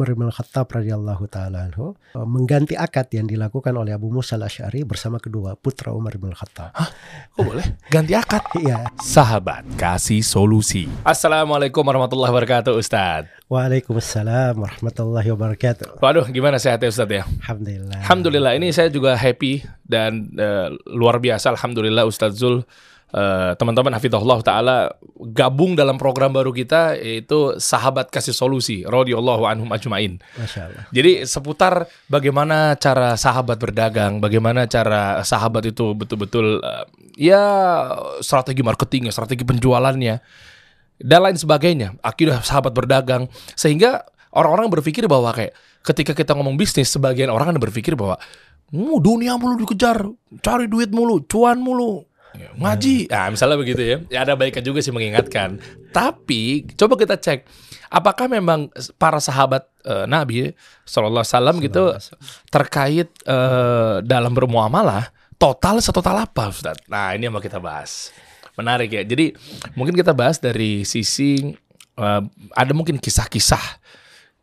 Umar bin Khattab radhiyallahu taala anhu uh, mengganti akad yang dilakukan oleh Abu Musa al-Asy'ari bersama kedua putra Umar bin Khattab. Kok boleh? Ganti akad. Iya. Sahabat kasih solusi. Assalamualaikum warahmatullahi wabarakatuh Ustadz. Waalaikumsalam warahmatullahi wabarakatuh. Waduh, gimana sehatnya Ustadz ya? Alhamdulillah. Alhamdulillah, ini saya juga happy dan eh, luar biasa. Alhamdulillah Ustadz Zul, eh, teman-teman Hafidhullah Ta'ala gabung dalam program baru kita yaitu Sahabat Kasih Solusi, radhiyallahu anhum ajmain. Jadi seputar bagaimana cara sahabat berdagang, bagaimana cara sahabat itu betul-betul eh, ya strategi marketingnya, strategi penjualannya dan lain sebagainya. Akidah sahabat berdagang sehingga orang-orang berpikir bahwa kayak ketika kita ngomong bisnis, sebagian orang kan berpikir bahwa "Hmm, dunia mulu dikejar, cari duit mulu, cuan mulu. Ya, Ngaji, nah, misalnya begitu ya. Ya ada baiknya juga sih mengingatkan. Tapi coba kita cek, apakah memang para sahabat eh, Nabi Sallallahu Alaihi Wasallam gitu terkait eh, dalam bermuamalah total setotal apa Ustaz? Nah ini yang mau kita bahas. Menarik ya. Jadi mungkin kita bahas dari sisi eh, ada mungkin kisah-kisah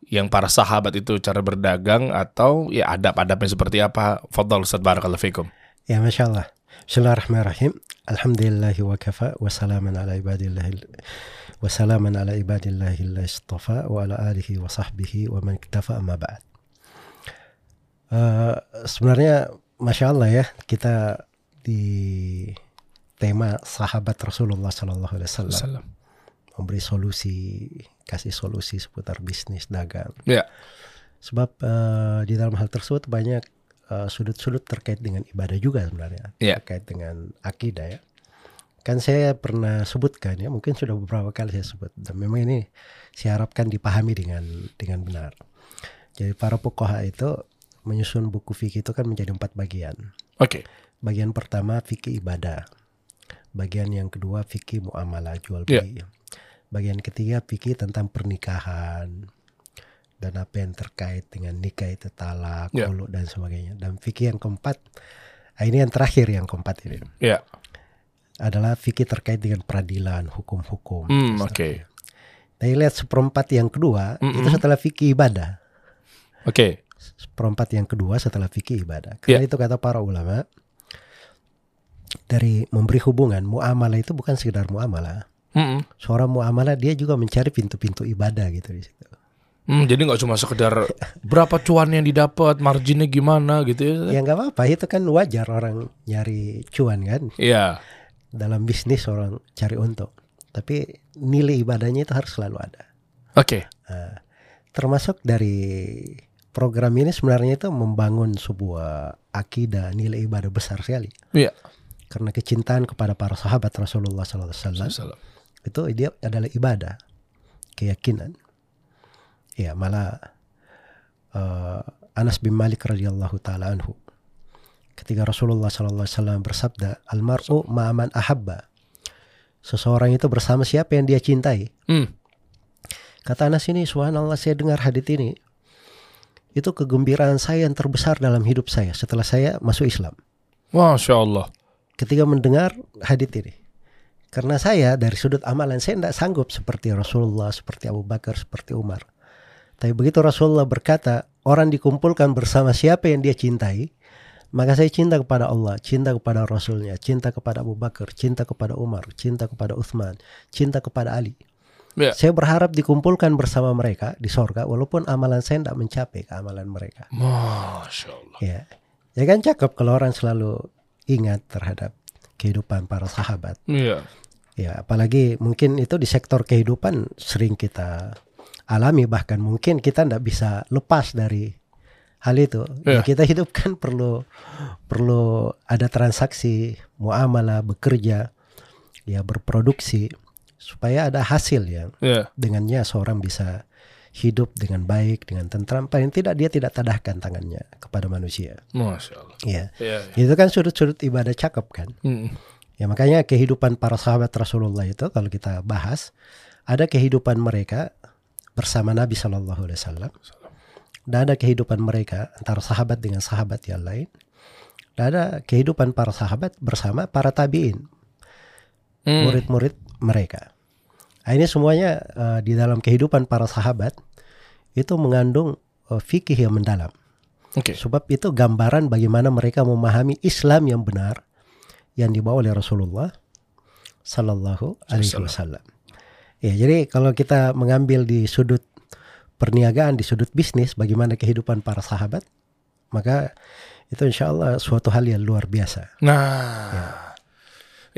yang para sahabat itu cara berdagang atau ya adab-adabnya seperti apa. Fadal Ustaz Barakallahu Fikum. Ya Masya Allah. Bismillahirrahmanirrahim. Alhamdulillahi wa kafa wa salaman ala ibadillahi wa salaman ala ibadillahi istafa wa ala alihi wa sahbihi wa man iktafa amma ba'd. Eh, sebenarnya Masya Allah ya kita di tema sahabat Rasulullah Sallallahu Alaihi Wasallam memberi solusi kasih solusi seputar bisnis dagang Ya. sebab eh, di dalam hal tersebut banyak eh, sudut-sudut terkait dengan ibadah juga sebenarnya. Iya. terkait dengan akidah ya. Kan saya pernah sebutkan ya mungkin sudah beberapa kali saya sebut. Dan memang ini saya harapkan dipahami dengan dengan benar. Jadi para pokoha itu menyusun buku fikih itu kan menjadi empat bagian. Oke. bagian pertama fikih ibadah. Bagian yang kedua fikih muamalah jual Iya. beli. Bagian ketiga fikih tentang pernikahan dan apa yang terkait dengan nikah itu talak, khulu, dan sebagainya dan fikih yang keempat ah, ini yang terakhir yang keempat ini Ya. adalah fikih terkait dengan peradilan hukum-hukum dan oke. sebagainya. Nah, lihat seperempat yang kedua itu Mm-mm. setelah fikih ibadah Oke. seperempat yang kedua setelah fikih ibadah. Karena Ya. itu kata para ulama dari memberi hubungan muamalah itu bukan sekedar muamalah. Mm-mm. Seorang muamalah dia juga mencari pintu-pintu ibadah gitu di situ. Hmm, jadi nggak cuma sekedar berapa cuan yang didapat, marginnya gimana gitu ya? Ya nggak apa-apa itu kan wajar orang nyari cuan kan Iya. dalam bisnis orang cari untung. Tapi nilai ibadahnya itu harus selalu ada. Oke. Nah, termasuk dari program ini sebenarnya itu membangun sebuah akidah nilai ibadah besar sekali. Iya. Karena kecintaan kepada para sahabat Rasulullah SAW itu dia adalah ibadah keyakinan ya malah eh, Anas bin Malik radhiyallahu taala anhu ketika Rasulullah sallallahu alaihi wasallam bersabda almaru ma'aman ahabba seseorang itu bersama siapa yang dia cintai Hmm. kata Anas ini subhanallah saya dengar hadits ini itu kegembiraan saya yang terbesar dalam hidup saya setelah saya masuk Islam Masya Allah. ketika mendengar hadits ini. Karena saya dari sudut amalan saya tidak sanggup seperti Rasulullah, seperti Abu Bakar, seperti Umar. Tapi begitu Rasulullah berkata, orang dikumpulkan bersama siapa yang dia cintai, maka saya cinta kepada Allah, cinta kepada Rasulnya, cinta kepada Abu Bakar, cinta kepada Umar, cinta kepada Uthman, cinta kepada Ali. Ya. Saya berharap dikumpulkan bersama mereka di sorga, walaupun amalan saya tidak mencapai ke amalan mereka. Masya Allah. Ya, ya kan cakep kalau orang selalu ingat terhadap kehidupan para sahabat. Iya. Ya, apalagi mungkin itu di sektor kehidupan sering kita alami bahkan mungkin kita tidak bisa lepas dari hal itu. Ya, Ya. kita hidup kan perlu perlu ada transaksi, muamalah, bekerja, ya berproduksi supaya ada hasil yang Iya. dengannya seorang bisa hidup dengan baik, dengan tentram. Paling tidak dia tidak tadahkan tangannya kepada manusia. Masya Allah. Ya. Iya. Itu kan sudut-sudut ibadah cakep kan. Hmm. Ya makanya kehidupan para sahabat Rasulullah itu kalau kita bahas ada kehidupan mereka bersama Nabi Shallallahu Alaihi Wasallam dan ada kehidupan mereka antara sahabat dengan sahabat yang lain dan ada kehidupan para sahabat bersama para tabiin Hmm. murid-murid mereka. Nah, ini semuanya eh, di dalam kehidupan para sahabat itu mengandung uh, fikih yang mendalam. Oke. Sebab itu gambaran bagaimana mereka memahami Islam yang benar yang dibawa oleh Rasulullah Sallallahu Alaihi Wasallam. Ya, jadi kalau kita mengambil di sudut perniagaan, di sudut bisnis, bagaimana kehidupan para sahabat, maka itu insya Allah suatu hal yang luar biasa. Nah,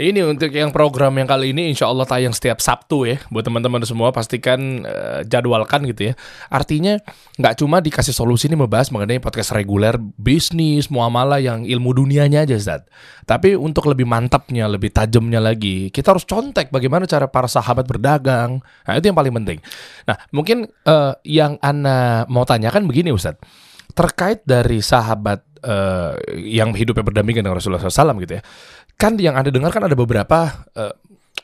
ini untuk yang program yang kali ini insya Allah tayang setiap Sabtu ya. Buat teman-teman semua pastikan eh, jadwalkan gitu ya. Artinya nggak cuma dikasih solusi ini membahas mengenai podcast reguler bisnis, muamalah yang ilmu dunianya aja Zat. Tapi untuk lebih mantapnya, lebih tajamnya lagi, kita harus contek bagaimana cara para sahabat berdagang. Nah itu yang paling penting. Nah mungkin eh, yang Ana mau tanyakan begini Ustadz. Terkait dari sahabat eh, yang hidupnya berdampingan dengan Rasulullah SAW gitu ya kan yang anda dengar kan ada beberapa eh,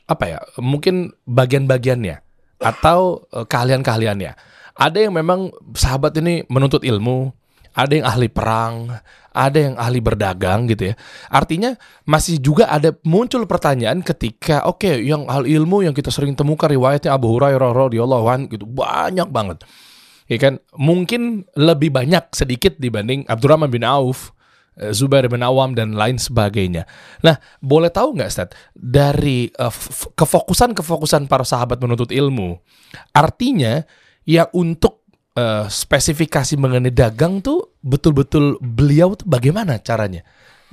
apa ya mungkin bagian-bagiannya atau eh, keahlian-keahliannya. Ada yang memang sahabat ini menuntut ilmu ada yang ahli perang ada yang ahli berdagang gitu ya. Artinya masih juga ada muncul pertanyaan ketika oke yang ahli ilmu yang kita sering temukan riwayatnya Abu Hurairah radhiyallahu anhu gitu banyak banget. Ya kan? Mungkin lebih banyak sedikit dibanding Abdurrahman bin Auf Zubair bin Awam dan lain sebagainya. Nah, boleh tahu nggak, Ustaz, dari eh, f- kefokusan-kefokusan para sahabat menuntut ilmu, artinya ya untuk eh, spesifikasi mengenai dagang tuh betul-betul beliau tuh bagaimana caranya?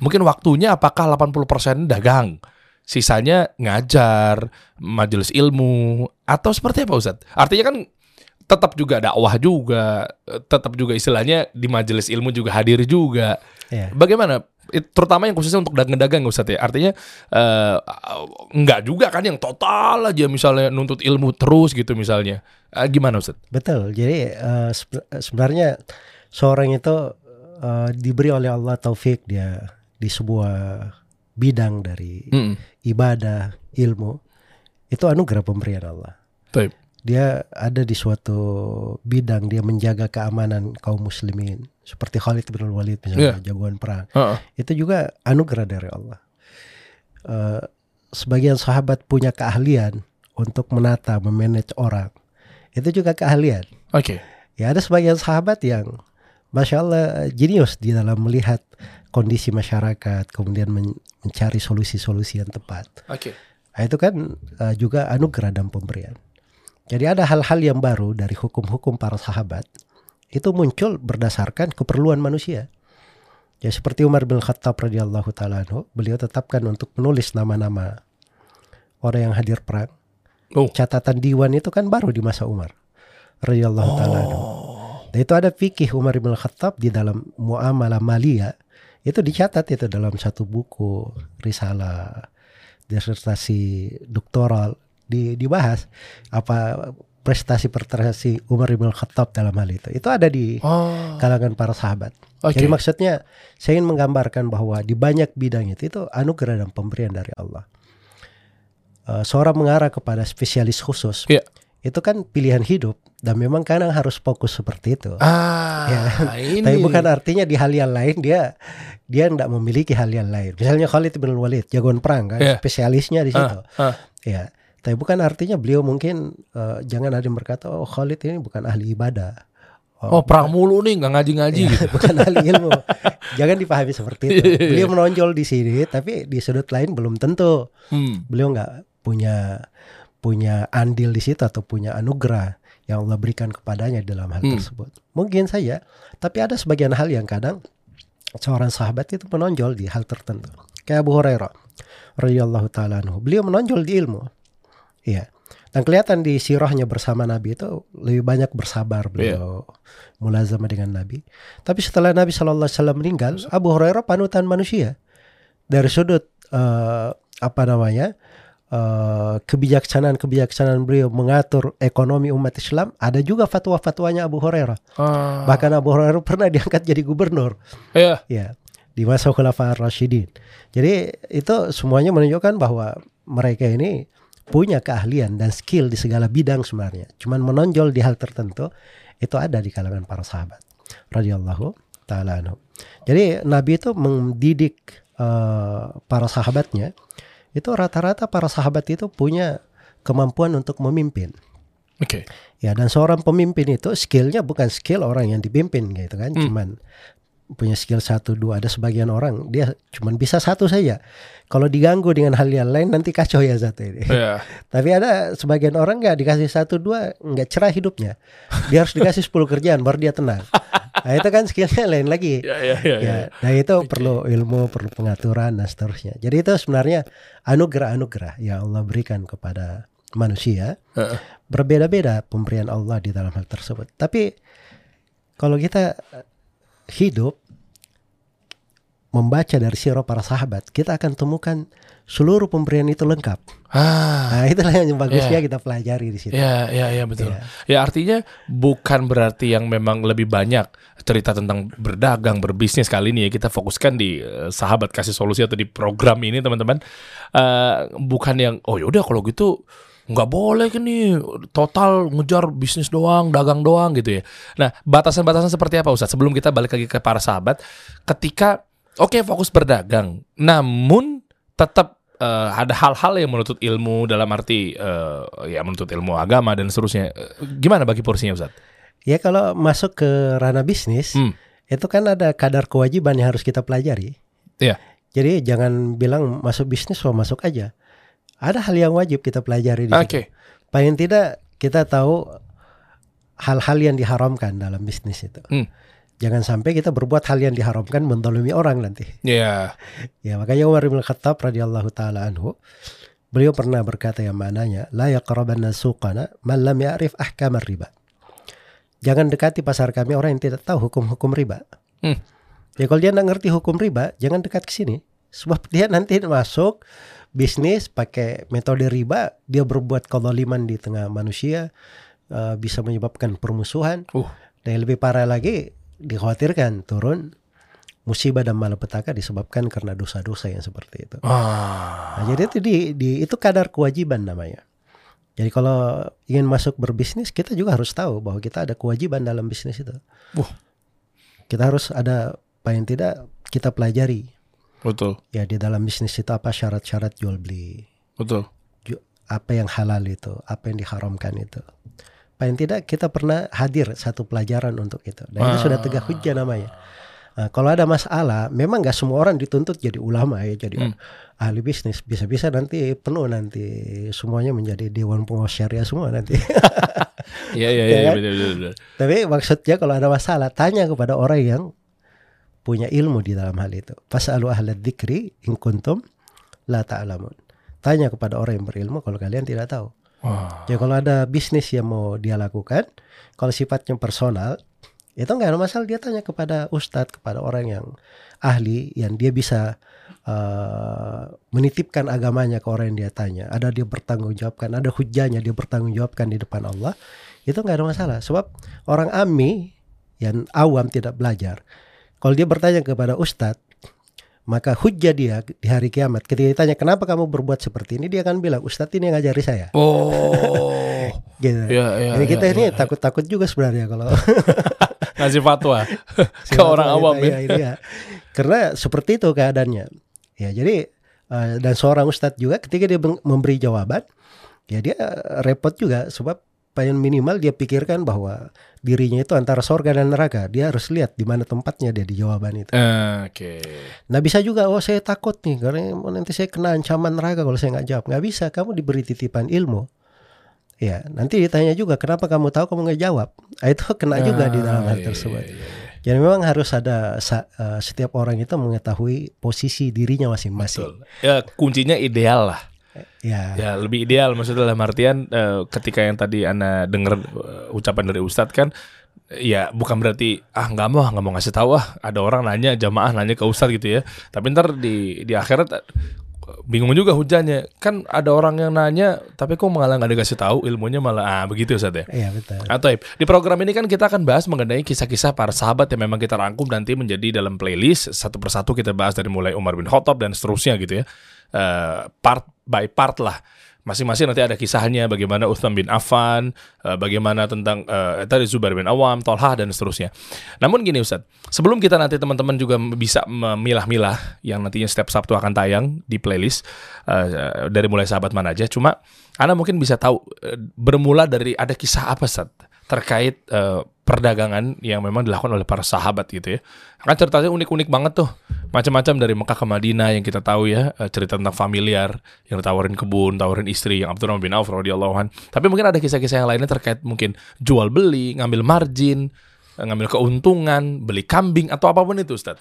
Mungkin waktunya apakah 80% dagang, sisanya ngajar, majelis ilmu, atau seperti apa Ustaz? Artinya kan tetap juga dakwah juga, tetap juga istilahnya di majelis ilmu juga hadir juga. Ya. Bagaimana? Terutama yang khususnya untuk dagang-dagang Ustaz ya. Artinya eh, enggak juga kan yang total aja misalnya nuntut ilmu terus gitu misalnya. Eh, gimana Ustaz? Betul. Jadi sebe- sebenarnya seorang itu eh, diberi oleh Allah taufik dia di sebuah bidang dari Mm-mm. ibadah, ilmu. Itu anugerah pemberian Allah. Taib. Dia ada di suatu bidang dia menjaga keamanan kaum muslimin seperti Khalid bin Walid misalnya jagoan perang. Heeh. Itu juga anugerah dari Allah. Eh, sebagian sahabat punya keahlian untuk menata, memanage orang. Itu juga keahlian. Oke. Ya ada sebagian sahabat yang Masya Allah jenius di dalam melihat kondisi masyarakat, kemudian men- mencari solusi-solusi yang tepat. Oke. Nah, itu kan eh, juga anugerah dan pemberian. Jadi ada hal-hal yang baru dari hukum-hukum para sahabat itu muncul berdasarkan keperluan manusia. Ya seperti Umar bin Khattab radhiyallahu taala beliau tetapkan untuk menulis nama-nama orang yang hadir perang. Oh. Catatan diwan itu kan baru di masa Umar radhiyallahu taala anhu. Dan itu ada fikih Umar bin Khattab di dalam muamalah malia itu dicatat itu dalam satu buku risalah disertasi doktoral di, dibahas apa prestasi prestasi Umar bin Khattab dalam hal itu itu ada di Oh. kalangan para sahabat. Oke. Jadi maksudnya saya ingin menggambarkan bahwa di banyak bidang itu itu anugerah dan pemberian dari Allah. Eh, seorang mengarah kepada spesialis khusus Iya. itu kan pilihan hidup dan memang kadang harus fokus seperti itu. Ah, Ya. ini. Tapi bukan artinya di hal yang lain dia dia tidak memiliki hal yang lain. Misalnya Khalid bin Walid jagoan perang kan, Iya. spesialisnya di situ. Ah, ah. Ya. Tapi bukan artinya beliau mungkin eh, jangan ada yang berkata oh Khalid ini bukan ahli ibadah. Oh, perang mulu nih nggak ngaji-ngaji Ya, gitu. bukan ahli ilmu. Jangan dipahami seperti itu. Beliau menonjol di sini, tapi di sudut lain belum tentu. Hmm. Beliau nggak punya punya andil di situ atau punya anugerah yang Allah berikan kepadanya dalam hal Hmm. tersebut. Mungkin saja, tapi ada sebagian hal yang kadang seorang sahabat itu menonjol di hal tertentu. Kayak Abu Hurairah radhiyallahu taala anhu. Beliau menonjol di ilmu. Iya. Dan kelihatan di sirahnya bersama Nabi itu lebih banyak bersabar beliau mulazamah dengan Nabi. Tapi setelah Nabi Shallallahu Alaihi Wasallam meninggal, Abu Hurairah panutan manusia dari sudut eh, apa namanya eh, kebijaksanaan kebijaksanaan beliau mengatur ekonomi umat Islam. Ada juga fatwa-fatwanya Abu Hurairah. Ah. Bahkan Abu Hurairah pernah diangkat jadi gubernur. Iya. Ya, di masa Khulafaur Rasyidin. Jadi itu semuanya menunjukkan bahwa mereka ini punya keahlian dan skill di segala bidang sebenarnya. Cuman menonjol di hal tertentu itu ada di kalangan para sahabat radhiyallahu taala anhu. Jadi Nabi itu mendidik eh, para sahabatnya itu rata-rata para sahabat itu punya kemampuan untuk memimpin. Oke. Ya dan seorang pemimpin itu skillnya bukan skill orang yang dipimpin gitu kan, cuman punya skill satu dua. Ada sebagian orang dia cuman bisa satu saja. Kalau diganggu dengan hal yang lain nanti kacau ya satu ini. Ya. Tapi ada sebagian orang nggak dikasih satu dua nggak cerah hidupnya. Dia harus dikasih 10 kerjaan baru dia tenang. Nah itu kan skillnya lain lagi. Ya, ya, ya, ya. Ya, nah itu perlu ilmu, perlu pengaturan dan seterusnya. Jadi itu sebenarnya anugerah-anugerah yang Allah berikan kepada manusia. Heeh. Berbeda-beda pemberian Allah di dalam hal tersebut. Tapi kalau kita hidup membaca dari sirah para sahabat, kita akan temukan seluruh pemberian itu lengkap. Ah. Nah, itulah yang bagusnya Ya. kita pelajari di situ. Ya, ya, ya betul. Iya. Ya artinya bukan berarti yang memang lebih banyak cerita tentang berdagang, berbisnis kali ini ya kita fokuskan di eh, sahabat kasih solusi atau di program ini teman-teman. Eh, bukan yang oh yaudah kalau gitu nggak boleh kan nih total ngejar bisnis doang, dagang doang gitu ya. Nah batasan-batasan seperti apa Ustaz? Sebelum kita balik lagi ke para sahabat, ketika oke fokus berdagang, namun tetap eh, ada hal-hal yang menuntut ilmu dalam arti eh, ya menuntut ilmu agama dan seterusnya. Eh, Gimana bagi porsinya Ustaz? Ya kalau masuk ke ranah bisnis, Hmm. itu kan ada kadar kewajiban yang harus kita pelajari. Iya. Jadi jangan bilang masuk bisnis so masuk aja. Ada hal yang wajib kita pelajari di Oke. situ. Paling tidak kita tahu hal-hal yang diharamkan dalam bisnis itu. Hmm. Jangan sampai kita berbuat hal yang diharamkan mendolimi orang nanti. Ya. Ya makanya Umar bin Khattab radhiyallahu taala anhu beliau pernah berkata yang mananya la yaqrabanna suqana man lam ya'rif ahkam riba. Jangan dekati pasar kami orang yang tidak tahu hukum-hukum riba. Hmm. Ya kalau dia nggak ngerti hukum riba, jangan dekat ke sini. Sebab dia nanti masuk bisnis pakai metode riba, dia berbuat kezaliman di tengah manusia, eh, bisa menyebabkan permusuhan. Uh. Dan lebih parah lagi, dikhawatirkan turun musibah dan malapetaka disebabkan karena dosa-dosa yang seperti itu. Ah. Nah, jadi itu di, di- itu kadar kewajiban namanya. Jadi kalau ingin masuk berbisnis, kita juga harus tahu bahwa kita ada kewajiban dalam bisnis itu. Wah. Kita harus ada paling tidak kita pelajari Betul. ya di dalam bisnis itu apa syarat-syarat jual beli, Betul. apa yang halal itu, apa yang diharamkan itu. Paling tidak kita pernah hadir satu pelajaran untuk itu. Dan itu sudah tegak hujah namanya. Nah, kalau ada masalah, memang nggak semua orang dituntut jadi ulama ya, jadi Hmm. ahli bisnis. Bisa-bisa nanti penuh nanti semuanya menjadi dewan pengawas syariah semua nanti. Iya iya Ya iya kan? betul. betul. Tapi maksudnya kalau ada masalah, tanya kepada orang yang punya ilmu di dalam hal itu. Fas'alu ahla dzikri in kuntum la ta'lamun. Tanya kepada orang yang berilmu kalau kalian tidak tahu. Wah. Ya kalau ada bisnis yang mau dia lakukan, kalau sifatnya personal, itu nggak ada masalah dia tanya kepada ustadz, kepada orang yang ahli, yang dia bisa eh, menitipkan agamanya ke orang yang dia tanya. Ada dia bertanggung jawabkan, ada hujahnya dia bertanggung jawabkan di depan Allah. Itu nggak ada masalah. Sebab orang ami yang awam tidak belajar, kalau dia bertanya kepada ustadz, maka hujah dia di hari kiamat ketika ditanya kenapa kamu berbuat seperti ini dia akan bilang ustadz ini yang ngajari saya Oh. gitu. Iya iya. Jadi kita iya, ini takut-takut juga sebenarnya kalau ngasih fatwa ke orang awam kita, ya. ya, ini ya. Karena seperti itu keadaannya. Ya, jadi eh, dan seorang ustadz juga ketika dia memberi jawaban, ya dia repot juga sebab paling minimal dia pikirkan bahwa dirinya itu antara sorga dan neraka. Dia harus lihat di mana tempatnya dia di jawaban itu. Eh, Oke. Nah bisa juga, oh saya takut nih karena nanti saya kena ancaman neraka kalau saya nggak jawab. Nggak bisa, kamu diberi titipan ilmu. Ya, nanti ditanya juga kenapa kamu tahu kamu nggak jawab. Ah, itu kena juga di dalam Ah, hal iya, tersebut. iya, iya. Jadi memang harus ada eh, setiap orang itu mengetahui posisi dirinya masing-masing. Betul. Ya kuncinya ideal lah. Ya, Ya lebih ideal maksudnya dalam artian eh, ketika yang tadi Ana dengar eh, ucapan dari Ustadz kan ya bukan berarti ah nggak mau nggak mau ngasih tahu ah ada orang nanya jamaah nanya ke Ustadz gitu ya. Tapi ntar di di akhirat bingung juga hujannya. Kan ada orang yang nanya tapi kok malah nggak dikasih tahu ilmunya malah? Ah begitu Ustadz ya? Iya betul. atau di program ini kan kita akan bahas mengenai kisah-kisah para sahabat yang memang kita rangkum nanti menjadi dalam playlist. Satu persatu kita bahas dari mulai Umar bin Khattab dan seterusnya gitu ya. Eh, part by part lah Masing-masing nanti ada kisahnya bagaimana Uthman bin Affan, eh, bagaimana tentang eh, tadi Zubair bin Awam, Tolha dan seterusnya. Namun gini Ustadz, sebelum kita nanti teman-teman juga bisa memilah-milah yang nantinya setiap Sabtu akan tayang di playlist eh, dari mulai sahabat mana aja. Cuma Anda mungkin bisa tahu eh, bermula dari ada kisah apa Ustadz terkait eh, perdagangan yang memang dilakukan oleh para sahabat gitu ya. Kan ceritanya unik-unik banget tuh. Macam-macam dari Mekah ke Madinah yang kita tahu ya, eh, cerita tentang familiar yang ditawarin kebun, tawarin istri yang Abdurrahman bin Auf radhiyallahu an. Tapi mungkin ada kisah-kisah yang lainnya terkait mungkin jual beli, ngambil margin, eh, ngambil keuntungan, beli kambing atau apa pun itu Ustaz.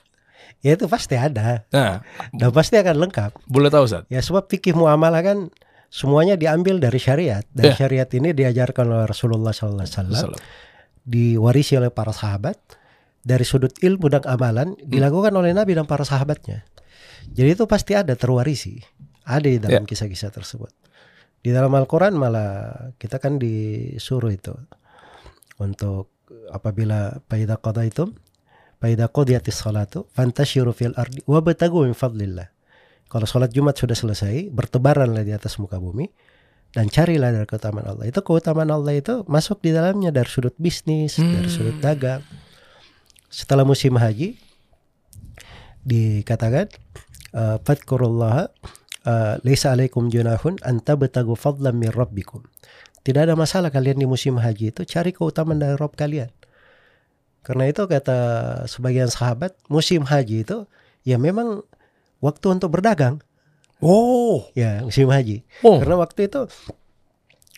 Ya itu pasti ada. Nah, Dan pasti akan lengkap. boleh tahu Ustaz? Ya sebab fikih muamalah kan semuanya diambil dari syariat. Dan Ya. syariat ini diajarkan oleh Rasulullah SAW. Salam. diwarisi oleh para sahabat dari sudut ilmu dan amalan dilakukan oleh Nabi dan para sahabatnya. Jadi itu pasti ada terwarisi, ada di dalam kisah-kisah tersebut. Di dalam Al-Quran malah kita kan disuruh itu untuk apabila paida qadaitum paida qadiyatis salatu fantashiru fil ardi wabtagu min fadlillah. Kalau sholat Jumat sudah selesai, bertebaranlah di atas muka bumi dan carilah dari keutamaan Allah. Itu keutamaan Allah itu masuk di dalamnya dari sudut bisnis, dari sudut dagang. Setelah musim haji dikatakan uh, fadkurullaha uh, laisa alaikum junahun anta betagu fadlan min rabbikum. Tidak ada masalah kalian di musim haji itu cari keutamaan dari Rob kalian. Karena itu kata sebagian sahabat, musim haji itu ya memang waktu untuk berdagang. Oh, Ya, musim haji. oh, Karena waktu itu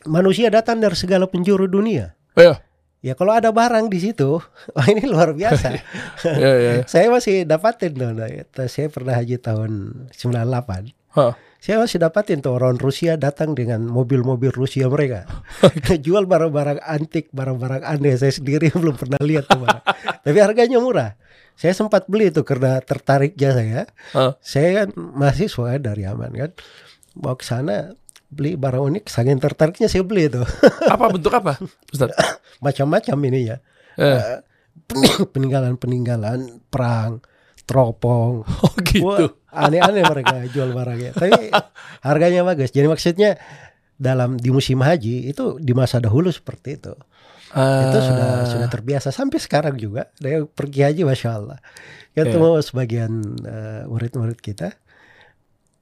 manusia datang dari segala penjuru dunia. ya, Ya kalau ada barang di situ, wah ini luar biasa. ya, ya. saya masih dapatin tuh, nah, saya pernah haji tahun 98. Hah. Saya masih dapatin tuh orang Rusia datang dengan mobil-mobil Rusia mereka. Jual barang-barang antik, barang-barang aneh. Saya sendiri belum pernah lihat tuh barang. Tapi harganya murah. Saya sempat beli itu karena tertariknya saya. Hah. Saya kan mahasiswa dari Yaman kan. Mau ke sana beli barang unik, saking tertariknya saya beli itu. Apa bentuk apa, Ustaz? Macam-macam ininya. Eh. Pening- Peninggalan-peninggalan perang, teropong. Oh gitu. Wah, aneh-aneh mereka jual barangnya. Tapi harganya bagus. Jadi maksudnya dalam di musim haji itu di masa dahulu seperti itu. Itu sudah sudah terbiasa sampai sekarang juga. Dia pergi haji masya Allah. Iya. Ketemu sebagian eh, murid-murid kita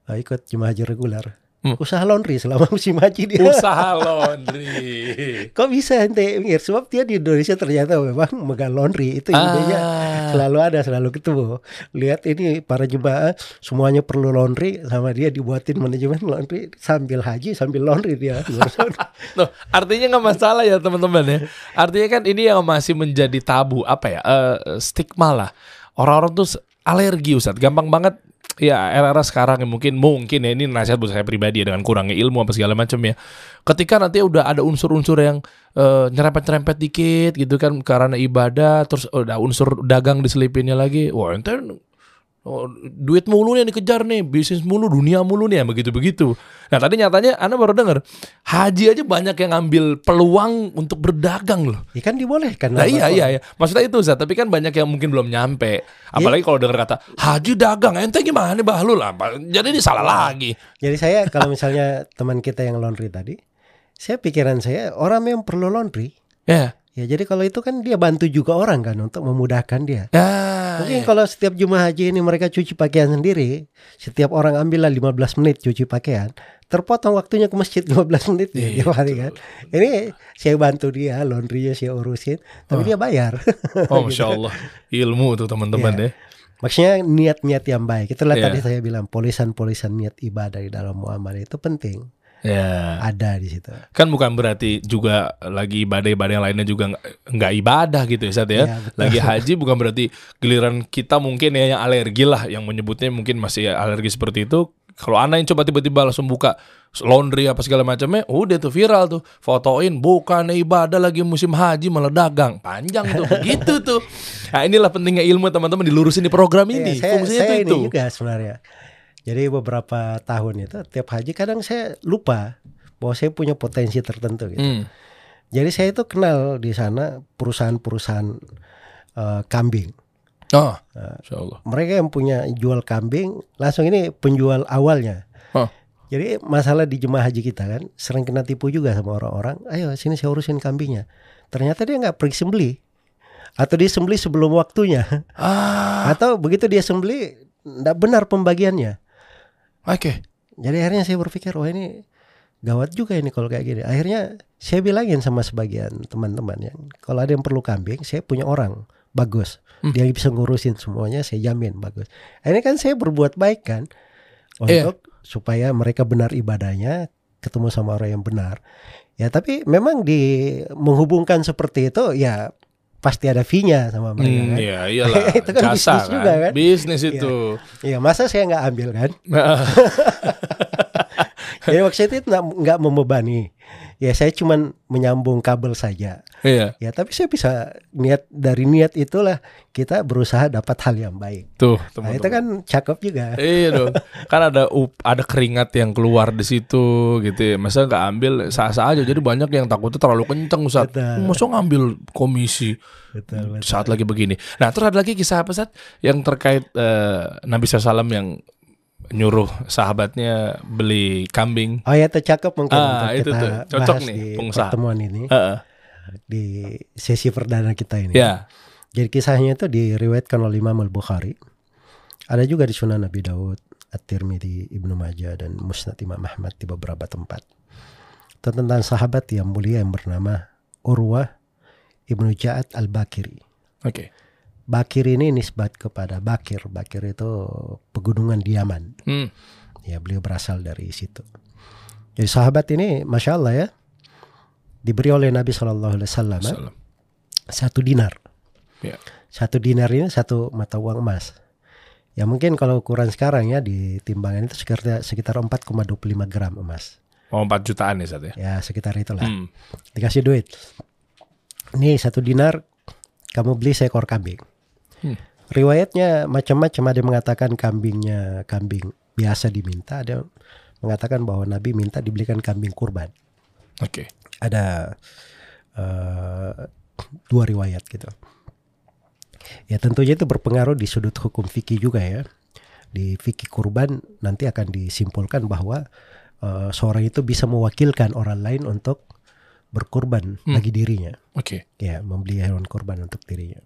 eh, ikut jemaah haji reguler. Hmm. Usaha laundry selama musim haji dia. usaha laundry. Kok bisa ente mikir? Sebab dia di Indonesia ternyata memang megang laundry itu idenya Ah. selalu ada selalu ketemu. Lihat ini para jemaah semuanya perlu laundry sama dia dibuatin manajemen laundry sambil haji sambil laundry dia. Loh, artinya nggak masalah ya teman-teman ya. Artinya kan ini yang masih menjadi tabu apa ya? eh, stigma lah. Orang-orang tuh alergi Ustaz. Gampang banget ya era-era sekarang yang mungkin mungkin ya ini nasihat buat saya pribadi ya dengan kurangnya ilmu apa segala macam ya. Ketika nanti udah ada unsur-unsur yang eh, nyerempet-nyerempet dikit gitu kan karena ibadah terus udah unsur dagang diselipinnya lagi. Wah, ente Oh, duit mulu nih yang dikejar nih, bisnis mulu, dunia mulu nih, yang begitu-begitu. Nah tadi nyatanya Anda baru dengar haji aja banyak yang ngambil peluang untuk berdagang loh. Ya kan dibolehkan. Nah iya iya iya, maksudnya itu Zat, tapi kan banyak yang mungkin belum nyampe. Apalagi kalau dengar kata haji dagang, ente gimana nih bahlul apa? Jadi ini salah lagi. Jadi saya kalau misalnya teman kita yang laundry tadi, saya pikiran saya orang yang perlu laundry. Ya, Ya jadi kalau itu kan dia bantu juga orang kan untuk memudahkan dia. ya. Mungkin ya. kalau setiap jemaah haji ini mereka cuci pakaian sendiri, setiap orang ambillah 15 menit cuci pakaian, terpotong waktunya ke masjid 15 menit ya, tiap hari kan. Ini saya bantu dia, laundrynya saya urusin, tapi dia bayar. Oh masya Allah, ilmu tuh teman-teman Iya. ya. Maksudnya niat-niat yang baik. Itulah Iya. tadi saya bilang polisan-polisan niat ibadah di dalam muamalah itu penting. Ya. Ada di situ. Kan bukan berarti juga lagi ibadah-ibadah yang lainnya juga nggak- ibadah gitu ya, Sat ya. Iya, betul. lagi haji bukan berarti giliran kita mungkin ya yang alergi lah, yang menyebutnya mungkin masih alergi seperti itu. Kalau anak yang coba tiba-tiba langsung buka laundry apa segala macamnya, udah tuh viral tuh, fotoin bukan ibadah lagi musim haji malah dagang, panjang tuh, begitu tuh. Nah inilah pentingnya ilmu teman-teman dilurusin di program ini, Iya, saya, fungsinya saya tuh ini itu. juga sebenarnya. Jadi beberapa tahun itu tiap haji kadang saya lupa bahwa saya punya potensi tertentu gitu. Hmm. Jadi saya itu kenal di sana perusahaan-perusahaan eh, kambing. Oh, Nah. Insya Allah. Mereka yang punya jual kambing langsung ini penjual awalnya. Hah. Jadi masalah di jemaah haji kita kan sering kena tipu juga sama orang-orang. Ayo sini saya urusin kambingnya. Ternyata dia nggak pergi sembeli. Atau dia sembeli sebelum waktunya. Ah, Atau begitu dia sembeli nggak benar pembagiannya. Oke. Jadi akhirnya saya berpikir wah ini gawat juga ini kalau kayak gini. Akhirnya saya bilangin sama sebagian teman-teman yang kalau ada yang perlu kambing, saya punya orang bagus. Hmm. Dia bisa ngurusin semuanya, saya jamin bagus. Akhirnya kan saya berbuat baik kan Iya. untuk supaya mereka benar ibadahnya, ketemu sama orang yang benar. Ya tapi memang di menghubungkan seperti itu ya pasti ada fee-nya sama mereka Hmm, kan. iya iyalah. Itu kan Jasa bisnis juga kan. Bisnis Iya. itu. Iya masa saya nggak ambil kan? Jadi maksudnya itu nggak nggak membebani. Ya saya cuman menyambung kabel saja. Iya. Ya tapi saya bisa niat dari niat itulah kita berusaha dapat hal yang baik. Tuh, Nah itu kan cakep juga. Iya dong. Kan ada up- ada keringat yang keluar di situ gitu ya. Masa nggak ambil sah-sah aja. Jadi banyak yang takutnya terlalu kenceng. Betul. Masa ngambil komisi Betul, betul. saat lagi begini. Nah, terus ada lagi kisah apa Ustaz yang terkait eh, Nabi SAW yang nyuruh sahabatnya beli kambing. Oh ya itu cakep mungkin Ah, untuk itu kita tuh. Cocok bahas nih, di pengusaha. pertemuan ini Heeh. di sesi perdana kita ini. Ya. Jadi kisahnya itu diriwayatkan oleh Imam Al-Bukhari. Ada juga di Sunan Nabi Daud, At-Tirmidzi, Ibnu Majah dan Musnad Imam Ahmad di beberapa tempat. Itu tentang sahabat yang mulia yang bernama Urwah Ibnu Ja'ad Al-Bakiri. Oke. Bakir ini nisbat kepada Bakir. Bakir itu pegunungan Diaman. Hmm. Ya, beliau berasal dari situ. Jadi sahabat ini, masya Allah ya, diberi oleh Nabi Shallallahu Alaihi Wasallam satu dinar. Ya. Satu dinar ini satu mata uang emas. Ya mungkin kalau ukuran sekarang ya di timbangan itu sekitar sekitar 4,25 gram emas. Mau 4 jutaan ya Ustaz ya. Ya sekitar itulah. Hmm. Dikasih duit. Nih satu dinar kamu beli seekor kambing. Hmm. Riwayatnya macam-macam ada yang mengatakan kambingnya kambing biasa diminta, ada yang mengatakan bahwa Nabi minta dibelikan kambing kurban. Oke. Ada eh, dua riwayat gitu. Ya tentunya itu berpengaruh di sudut hukum fikih juga ya. Di fikih kurban nanti akan disimpulkan bahwa eh, seorang itu bisa mewakilkan orang lain untuk berkurban Hmm. bagi dirinya. Oke. Ya, membeli hewan kurban untuk dirinya.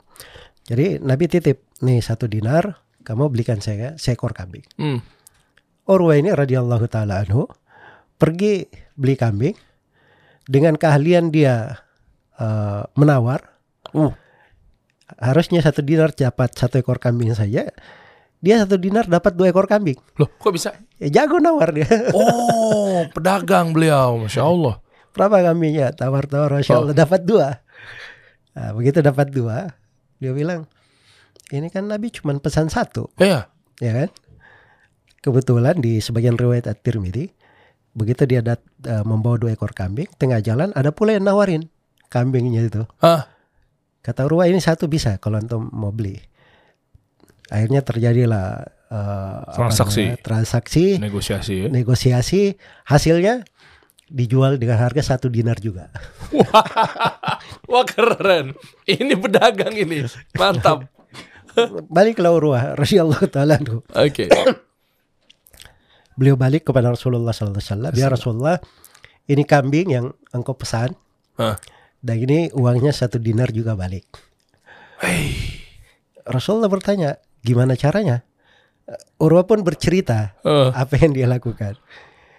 Jadi Nabi titip, nih satu dinar, kamu belikan saya seekor kambing. Hmm. Urwa ini radhiyallahu taala anhu pergi beli kambing dengan keahlian dia eh, menawar. Uh. Harusnya satu dinar dapat satu ekor kambing saja. Dia satu dinar dapat dua ekor kambing. Loh, kok bisa? Ya, jago nawar dia. Oh, pedagang beliau, masya Allah. Berapa kambingnya? Tawar-tawar, masya Oh. Allah dapat dua. Nah, begitu dapat dua, dia bilang, ini kan Nabi cuma pesan satu, Iya. ya kan? Kebetulan di sebagian riwayat At-Tirmidzi, begitu dia dat, eh, membawa dua ekor kambing, tengah jalan ada pula yang nawarin kambingnya itu. Ah, Kata Urwa ini satu bisa kalau antum mau beli. Akhirnya terjadilah apa Transaksi. namanya, transaksi, negosiasi ya. negosiasi, hasilnya dijual dengan harga satu dinar juga. Wah keren. Ini pedagang ini. Mantap. Baliklah Urwa radhiyallahu taala anhu. Oke. Beliau balik kepada Rasulullah sallallahu alaihi wasallam, "Ya Rasulullah, ini kambing yang engkau pesan Hah. dan ini uangnya satu dinar juga balik." Hei. Rasulullah bertanya, "Gimana caranya?" Urwa pun bercerita Eh, apa yang dia lakukan.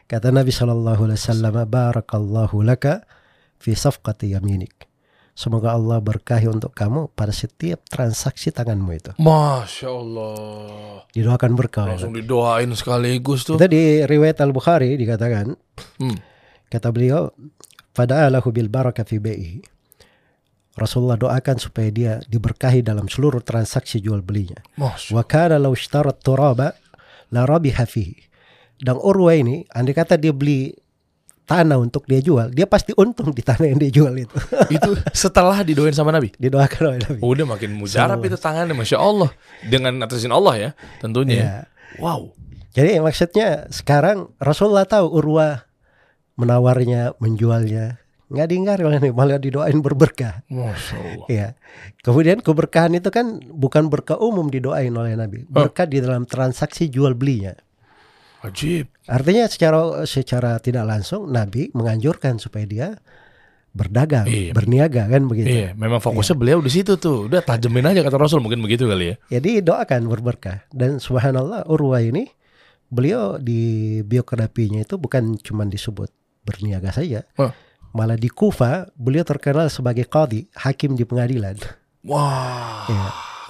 Kata Nabi Shallallahu Alaihi Wasallam, Barakallahu laka fi safqati yaminik. Semoga Allah berkahi untuk kamu pada setiap transaksi tanganmu itu. Masya Allah. Didoakan berkah. Langsung didoain sekaligus tuh. Itu di riwayat Al Bukhari dikatakan, Hmm. kata beliau, Fada'alahu bil baraka fi bai'i. Rasulullah doakan supaya dia diberkahi dalam seluruh transaksi jual belinya. Wa kana law ishtarat turaba la rabiha fihi. Dan Urwa ini, andai kata dia beli tanah untuk dia jual, dia pasti untung di tanah yang dia jual itu. Itu setelah didoain sama Nabi. Didoakan oleh Nabi. Udah makin mujarab itu tangannya. Masya Allah. Dengan atas izin Allah ya. Tentunya. Ya. Wow. Jadi maksudnya sekarang Rasulullah tahu Urwa menawarnya, menjualnya. Nggak diingkari oleh Nabi, malah didoain berberkah. Masya Allah. Ya. Kemudian keberkahan itu kan bukan berkah umum didoain oleh Nabi. Berkah di dalam transaksi jual belinya. Ajib. Artinya secara secara tidak langsung Nabi menganjurkan supaya dia berdagang, Iya. berniaga kan begitu. Iya, memang fokusnya beliau di situ tuh. Udah tajemin aja kata Rasul mungkin begitu kali ya. Jadi doakan berberkah dan subhanallah Urwa ini beliau di biografinya itu bukan cuma disebut berniaga saja. Wah. Malah di Kufa beliau terkenal sebagai qadi, hakim di pengadilan. Wah. Ya.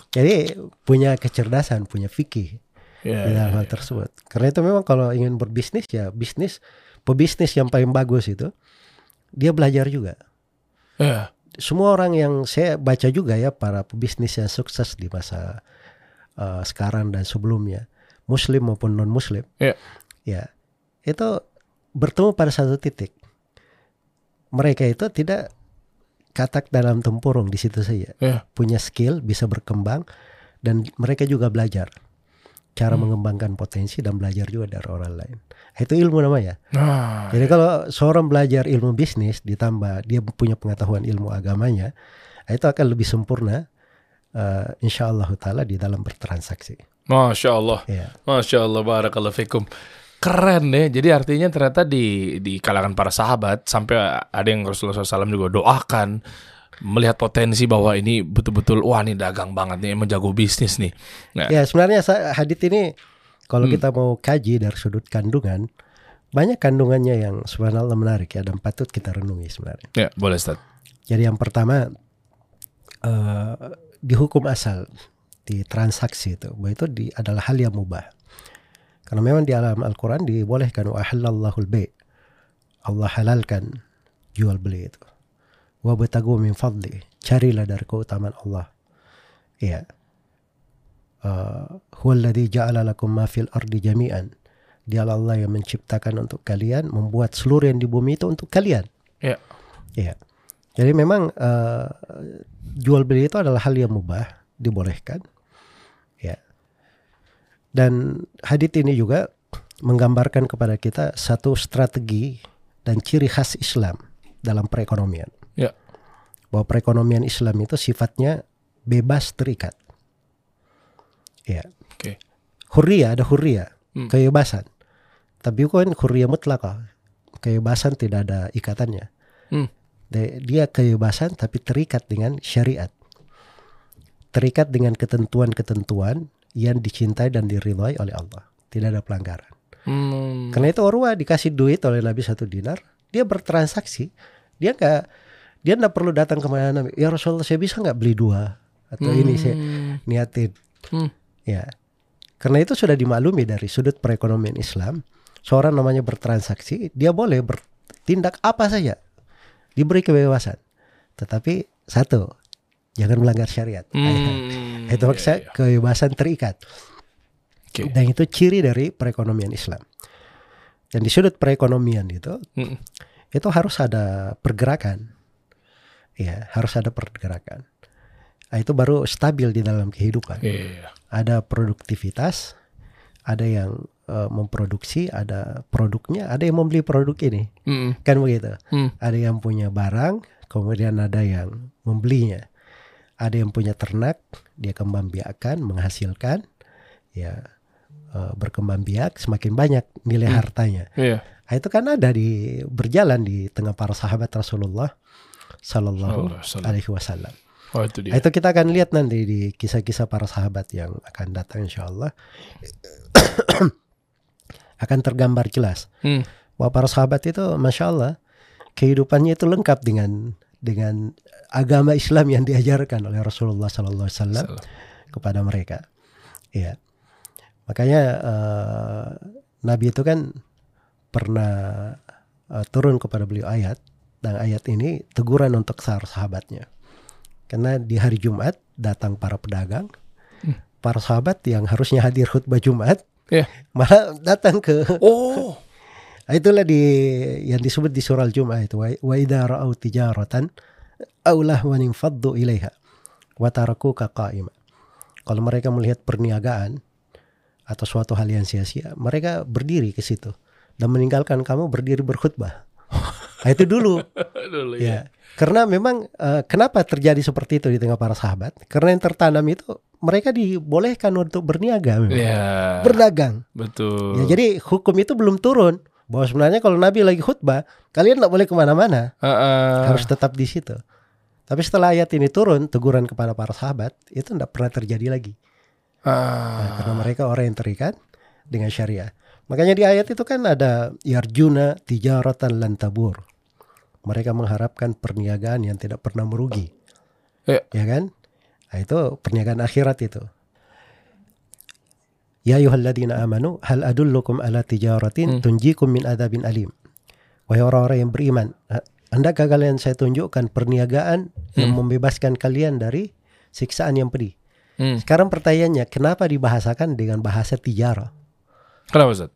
Jadi punya kecerdasan, punya fikih Di dalam ya, hal tersebut. Karena itu memang kalau ingin berbisnis ya bisnis pebisnis yang paling bagus itu dia belajar juga. ya. Semua orang yang saya baca juga ya para pebisnis yang sukses di masa uh, sekarang dan sebelumnya, muslim maupun non muslim, Ya. ya itu bertemu pada satu titik. Mereka itu tidak katak dalam tempurung di situ saja Ya. punya skill, bisa berkembang, dan mereka juga belajar cara Hmm. mengembangkan potensi dan belajar juga dari orang lain. Itu ilmu namanya. Nah, Jadi kalau seorang belajar ilmu bisnis ditambah dia punya pengetahuan ilmu agamanya, itu akan lebih sempurna, eh, insya Allah taala di dalam bertransaksi. Masya Allah. Ya. Masya Allah, barakallahu fikum. Keren ya. Jadi artinya ternyata di di kalangan para sahabat sampai ada yang Rasulullah SAW juga doakan melihat potensi bahwa ini betul-betul wah ini dagang banget nih, emang jago bisnis nih. Nah, Ya sebenarnya hadits ini kalau Hmm. kita mau kaji dari sudut kandungan, banyak kandungannya yang subhanallah menarik ya dan patut kita renungi sebenarnya. ya boleh Ustaz. Jadi yang pertama eh di hukum asal di transaksi itu bahwa itu di, adalah hal yang mubah. Karena memang di alam Al-Quran dibolehkan wa halallahu al-bay. Allah halalkan jual beli itu. Wa batagu min fadli. Carilah dari keutamaan Allah. Iya. Eh, Huwa alladhi ja'ala lakum ma fil ardi jami'an. Dialah Allah yang menciptakan untuk kalian, membuat seluruh yang di bumi itu untuk kalian. Ya. Iya. Jadi memang eh, jual beli itu adalah hal yang mubah, dibolehkan. Ya. Dan hadit ini juga menggambarkan kepada kita satu strategi dan ciri khas Islam dalam perekonomian. Bahwa perekonomian Islam itu sifatnya bebas terikat. Ya. Oke. Hurriya ada hurriya, Hmm. kebebasan. Tapi bukan hurriya mutlakah. Kebebasan tidak ada ikatannya. Hmm. Dia kebebasan tapi terikat dengan syariat. Terikat dengan ketentuan-ketentuan yang dicintai dan diridhai oleh Allah. Tidak ada pelanggaran. Hmm. Karena itu Urwa dikasih duit oleh Nabi satu dinar, dia bertransaksi. Dia nggak dia nggak perlu datang ke mana Nabi. Ya Rasulullah saya bisa nggak beli dua atau ini saya Hmm. niatin. Hmm. Ya. Karena itu sudah dimaklumi dari sudut perekonomian Islam, seorang namanya bertransaksi, dia boleh bertindak apa saja. Diberi kebebasan. Tetapi satu, jangan melanggar syariat. Hmm. itu Ya, maksudnya ya. kebebasan terikat. Oke. Dan itu ciri dari perekonomian Islam. Dan di sudut perekonomian itu, Hmm. itu harus ada pergerakan. Ya, harus ada pergerakan. Nah, itu baru stabil di dalam kehidupan. Iya. Ada produktivitas, ada yang eh, memproduksi, ada produknya, ada yang membeli produk ini. Hmm. Kan begitu. Hmm. Ada yang punya barang, kemudian ada yang membelinya. Ada yang punya ternak, dia kembang biakan, menghasilkan, ya eh, berkembang biak, semakin banyak nilai Hmm. hartanya. Iya. Nah, itu kan ada di berjalan di tengah para sahabat Rasulullah Sallallahu alaihi wasallam. Oh itu dia. Itu kita akan lihat nanti di kisah-kisah para sahabat yang akan datang insya Allah akan tergambar jelas Hmm. bahwa para sahabat itu masya Allah kehidupannya itu lengkap dengan dengan agama Islam yang diajarkan oleh Rasulullah Sallallahu Alaihi Wasallam kepada mereka. Ya, makanya eh, Nabi itu kan pernah eh, turun kepada beliau ayat dan ayat ini teguran untuk sahabatnya. Karena di hari Jumat datang para pedagang, Hmm. para sahabat yang harusnya hadir khutbah Jumat, Ya. malah datang ke Oh. Itulah di yang disebut di surah Al-Jum'ah itu wa idza ra'au tijaratan aw lahwan infaddu ilaiha wa tarakuka qa'ima. Kalau mereka melihat perniagaan atau suatu hal yang sia-sia, mereka berdiri ke situ dan meninggalkan kamu berdiri berkhutbah. Nah, itu dulu Dulu ya. ya. Karena memang eh, kenapa terjadi seperti itu di tengah para sahabat? Karena yang tertanam itu mereka dibolehkan untuk berniaga, memang. Ya, berdagang. betul. Ya, jadi hukum itu belum turun bahwa sebenarnya kalau Nabi lagi khutbah, kalian tidak boleh ke mana-mana, Heeh. harus tetap di situ. Tapi setelah ayat ini turun, teguran kepada para sahabat itu tidak pernah terjadi lagi. Ah. Nah, karena mereka orang yang terikat dengan syariah. Makanya di ayat itu kan ada yarjuna tijaratan lan tabur. Mereka mengharapkan perniagaan yang tidak pernah merugi. Ya. Ya kan? Nah, itu perniagaan akhirat itu. Ya ayyuhalladzina amanu hal adullukum ala tijaratin Hmm. tunjikum min adabin alim. Wahai orang-orang yang beriman, ha- hendakah kalian saya tunjukkan perniagaan yang Hmm. membebaskan kalian dari siksaan yang pedih? Hmm. Sekarang pertanyaannya, kenapa dibahasakan dengan bahasa tijara? Kenapa Ustaz?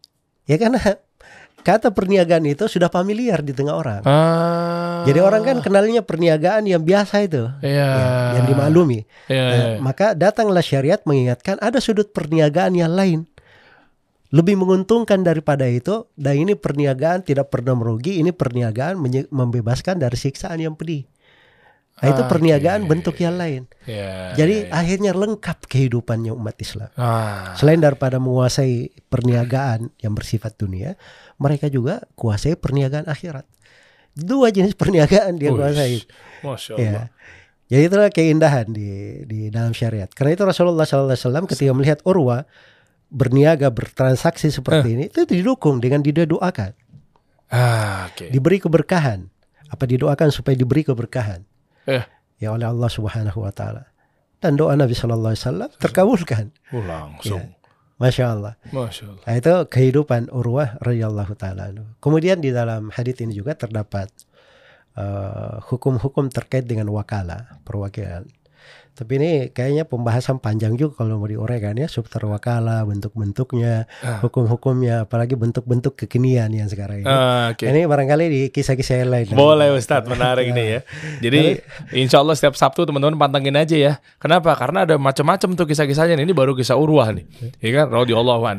Ya karena kata perniagaan itu sudah familiar di tengah orang. Ah. Jadi orang kan kenalnya perniagaan yang biasa itu, Iya. ya, yang dimaklumi. Iya, Nah, iya. Maka datanglah syariat mengingatkan ada sudut perniagaan yang lain. Lebih menguntungkan daripada itu, dan ini perniagaan tidak pernah merugi, ini perniagaan membebaskan dari siksaan yang pedih. Nah, itu Ah, perniagaan oke. bentuk yang lain. Iya, Jadi iya, iya. akhirnya lengkap kehidupannya umat Islam. Ah. Selain daripada menguasai perniagaan yang bersifat dunia, mereka juga kuasai perniagaan akhirat. Dua jenis perniagaan dia kuasai. Masya Ya. Allah. Jadi itulah keindahan di di dalam syariat. Karena itu Rasulullah SAW ketika melihat Urwa berniaga bertransaksi seperti ini itu didukung dengan didoakan, Ah, oke. diberi keberkahan. Apa didoakan supaya diberi keberkahan? Eh. Ya oleh Allah Subhanahu wa taala. Dan doa Nabi sallallahu alaihi wasallam terkabulkan. Oh, langsung. Masya Allah. Masya Allah. Nah, itu kehidupan Urwah radhiyallahu taala. Kemudian di dalam hadits ini juga terdapat eh, hukum-hukum terkait dengan wakala, perwakilan. Tapi ini kayaknya pembahasan panjang juga kalau mau diuraikan ya, subter wakala, bentuk-bentuknya, Ah. hukum-hukumnya, apalagi bentuk-bentuk kekinian yang sekarang ini. Ah, oke. Ini barangkali di kisah-kisah yang lain. Boleh Ustadz, menarik nih ya. Jadi insya Allah setiap Sabtu teman-teman pantengin aja ya. Kenapa? Karena ada macam-macam tuh kisah-kisahnya. Ini baru kisah Urwah nih. Ya kan? An.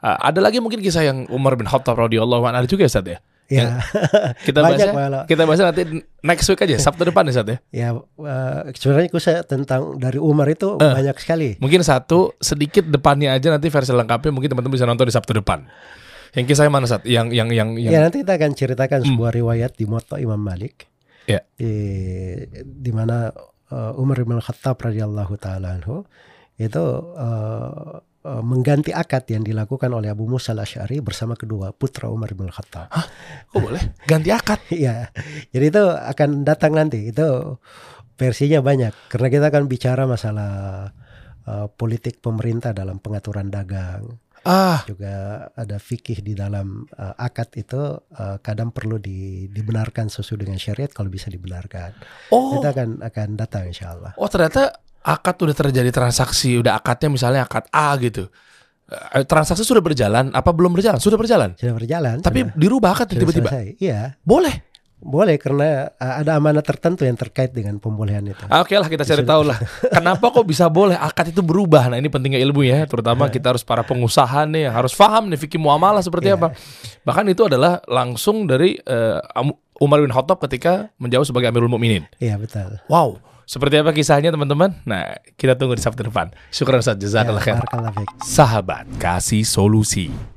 Ah, ada lagi mungkin kisah yang Umar bin Khattab radhiyallahu an ada juga ya Ustadz ya. Ya, Kita Banyak, bahas kita bahas nanti next week aja Sabtu depan ya Ustadz ya. ya eh, sebenarnya kisah tentang dari Umar itu Eh. banyak sekali. Mungkin satu sedikit depannya aja nanti versi lengkapnya mungkin teman-teman bisa nonton di Sabtu depan. Yang kisahnya mana Ustadz? Yang yang yang yang Ya nanti kita akan ceritakan sebuah riwayat di Muwatta Imam Malik. Ya. Di di mana uh, Umar bin Khattab radhiyallahu taala anhu itu uh, uh, mengganti akad yang dilakukan oleh Abu Musa al-Asy'ari bersama kedua putra Umar bin Khattab. Kok boleh? Ganti akad. Iya. Jadi itu akan datang nanti. Itu versinya banyak karena kita akan bicara masalah uh, politik pemerintah dalam pengaturan dagang Ah, juga ada fikih di dalam uh, akad itu uh, kadang perlu di- dibenarkan sesuai dengan syariat kalau bisa dibenarkan. oh. Kita akan akan datang insya Allah. Oh ternyata akad udah terjadi transaksi, udah akadnya misalnya akad A gitu. Eh, Transaksi sudah berjalan, apa belum berjalan? Sudah berjalan. Sudah berjalan. Tapi sudah, dirubah akad tiba-tiba. Iya, Boleh. boleh karena uh, ada amanat tertentu yang terkait dengan pembolehan itu. Ah, Oke lah kita cari tahu lah. Kenapa kok bisa boleh akad itu berubah? Nah ini pentingnya ilmu ya, terutama kita harus para pengusaha nih harus paham nih fikih muamalah seperti Iya. apa. Bahkan itu adalah langsung dari eh, Am- Umar bin Khattab ketika menjauh sebagai Amirul Mukminin. Iya betul. Wow, seperti apa kisahnya teman-teman? Nah kita tunggu di Sabtu depan. Syukur Ustaz, Ya, jazakallah khair. fiik. Sahabat kasih solusi.